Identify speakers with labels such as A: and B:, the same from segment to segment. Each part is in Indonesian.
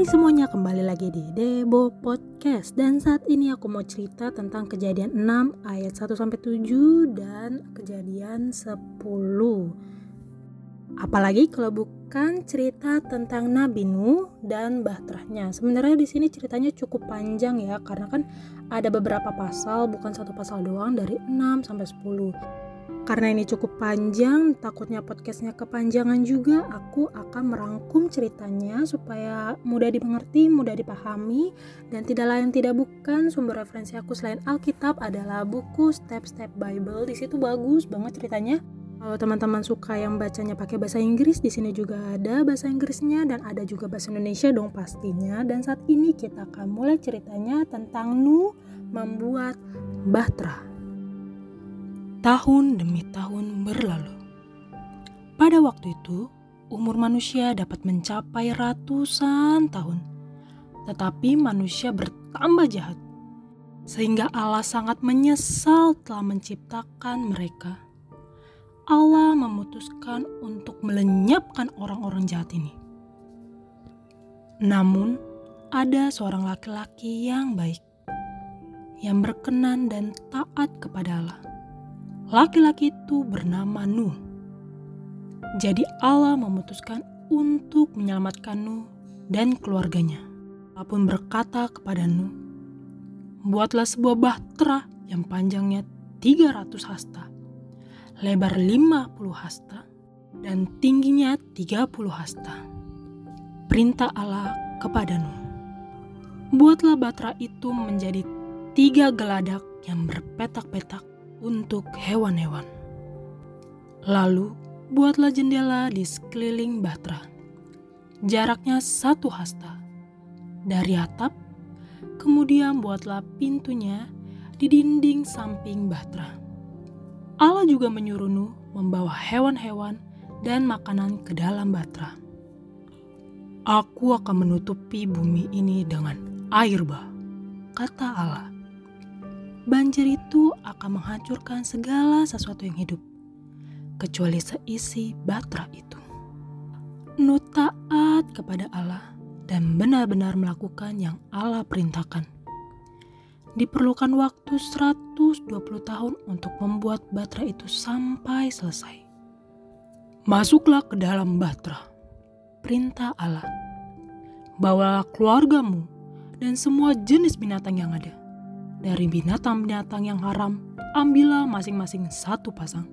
A: Hai semuanya, kembali lagi di Debo Podcast Dan saat ini aku mau cerita tentang kejadian 6 ayat 1 sampai 7 dan kejadian 10. Apalagi kalau bukan cerita tentang Nabi Nuh dan bahterahnya. Sebenarnya di sini ceritanya cukup panjang ya karena kan ada beberapa pasal, bukan satu pasal doang dari 6 sampai 10. Karena ini cukup panjang, takutnya podcastnya kepanjangan juga, aku akan merangkum ceritanya supaya mudah dimengerti, mudah dipahami, dan tidak lain tidak bukan sumber referensi aku selain Alkitab adalah buku Step Step Bible. Di situ bagus banget ceritanya. Kalau teman-teman suka yang bacanya pakai bahasa Inggris, di sini juga ada bahasa Inggrisnya dan ada juga bahasa Indonesia dong pastinya. Dan saat ini kita akan mulai ceritanya tentang Nu membuat Bahtera. Tahun demi tahun berlalu. Pada waktu itu, umur manusia dapat mencapai ratusan tahun. Tetapi manusia bertambah jahat. Sehingga Allah sangat menyesal telah menciptakan mereka. Allah memutuskan untuk melenyapkan orang-orang jahat ini. Namun, ada seorang laki-laki yang baik, yang berkenan dan taat kepada Allah Laki-laki itu bernama Nuh. Jadi Allah memutuskan untuk menyelamatkan Nuh dan keluarganya. Allah pun berkata kepada Nuh, Buatlah sebuah bahtera yang panjangnya 300 hasta, lebar 50 hasta, dan tingginya 30 hasta. Perintah Allah kepada Nuh. Buatlah bahtera itu menjadi tiga geladak yang berpetak-petak untuk hewan-hewan. Lalu, buatlah jendela di sekeliling Batra. Jaraknya satu hasta. Dari atap, kemudian buatlah pintunya di dinding samping Batra. Allah juga menyuruh Nuh membawa hewan-hewan dan makanan ke dalam Batra. Aku akan menutupi bumi ini dengan air bah, kata Allah banjir itu akan menghancurkan segala sesuatu yang hidup, kecuali seisi batra itu. Nuh taat kepada Allah dan benar-benar melakukan yang Allah perintahkan. Diperlukan waktu 120 tahun untuk membuat batra itu sampai selesai. Masuklah ke dalam batra. Perintah Allah. Bawalah keluargamu dan semua jenis binatang yang ada dari binatang-binatang yang haram, ambillah masing-masing satu pasang,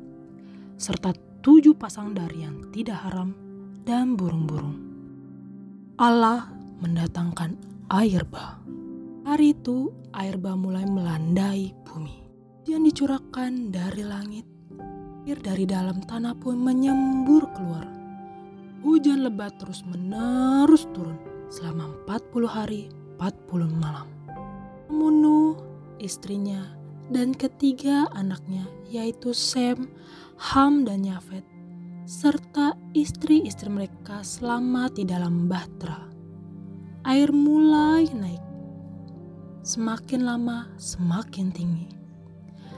A: serta tujuh pasang dari yang tidak haram dan burung-burung. Allah mendatangkan air bah. Hari itu air bah mulai melandai bumi. Yang dicurahkan dari langit, air dari dalam tanah pun menyembur keluar. Hujan lebat terus menerus turun selama 40 hari 40 malam. Namun istrinya, dan ketiga anaknya yaitu Sem, Ham, dan Yafet, serta istri-istri mereka selamat di dalam bahtera. Air mulai naik. Semakin lama semakin tinggi.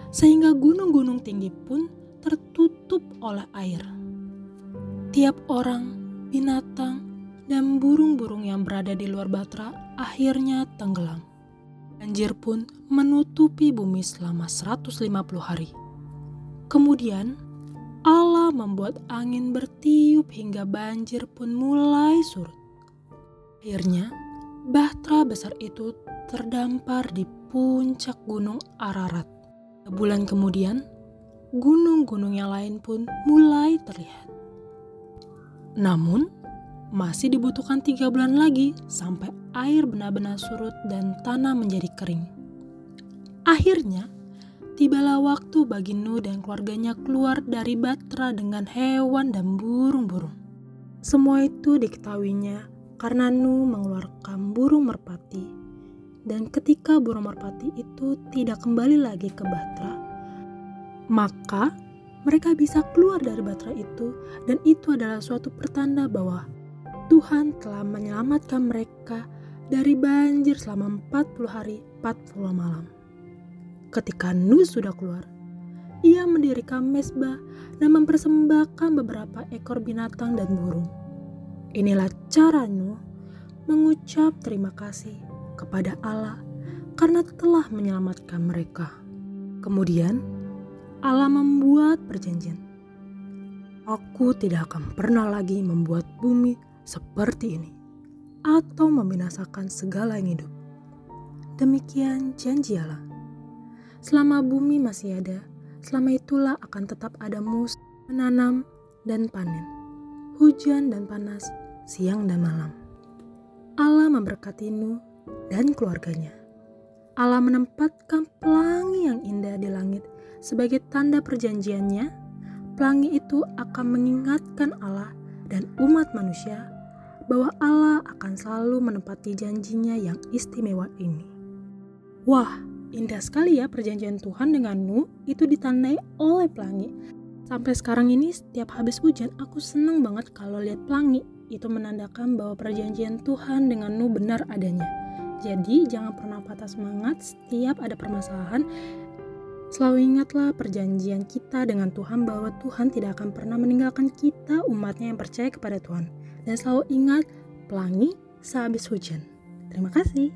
A: Sehingga gunung-gunung tinggi pun tertutup oleh air. Tiap orang, binatang, dan burung-burung yang berada di luar batra akhirnya tenggelam. Banjir pun menutupi bumi selama 150 hari. Kemudian Allah membuat angin bertiup hingga banjir pun mulai surut. Akhirnya, bahtera besar itu terdampar di puncak gunung Ararat. Bulan kemudian, gunung-gunung yang lain pun mulai terlihat. Namun, masih dibutuhkan tiga bulan lagi sampai air benar-benar surut dan tanah menjadi kering. Akhirnya, tibalah waktu bagi Nuh dan keluarganya keluar dari Batra dengan hewan dan burung-burung. Semua itu diketahuinya karena Nuh mengeluarkan burung merpati. Dan ketika burung merpati itu tidak kembali lagi ke Batra, maka mereka bisa keluar dari Batra itu dan itu adalah suatu pertanda bahwa Tuhan telah menyelamatkan mereka dari banjir selama 40 hari 40 malam. Ketika Nuh sudah keluar, ia mendirikan mesbah dan mempersembahkan beberapa ekor binatang dan burung. Inilah cara Nuh mengucap terima kasih kepada Allah karena telah menyelamatkan mereka. Kemudian, Allah membuat perjanjian. Aku tidak akan pernah lagi membuat bumi seperti ini atau membinasakan segala yang hidup. Demikian janji Allah. Selama bumi masih ada, selama itulah akan tetap ada mus menanam dan panen, hujan dan panas, siang dan malam. Allah memberkati Nuh dan keluarganya. Allah menempatkan pelangi yang indah di langit sebagai tanda perjanjiannya. Pelangi itu akan mengingatkan Allah dan umat manusia bahwa Allah akan selalu menepati janjinya yang istimewa ini. Wah, indah sekali ya perjanjian Tuhan dengan Nuh itu ditandai oleh pelangi. Sampai sekarang ini setiap habis hujan aku seneng banget kalau lihat pelangi. Itu menandakan bahwa perjanjian Tuhan dengan Nuh benar adanya. Jadi jangan pernah patah semangat setiap ada permasalahan. Selalu ingatlah perjanjian kita dengan Tuhan bahwa Tuhan tidak akan pernah meninggalkan kita umatnya yang percaya kepada Tuhan. Dan selalu ingat pelangi sehabis hujan. Terima kasih.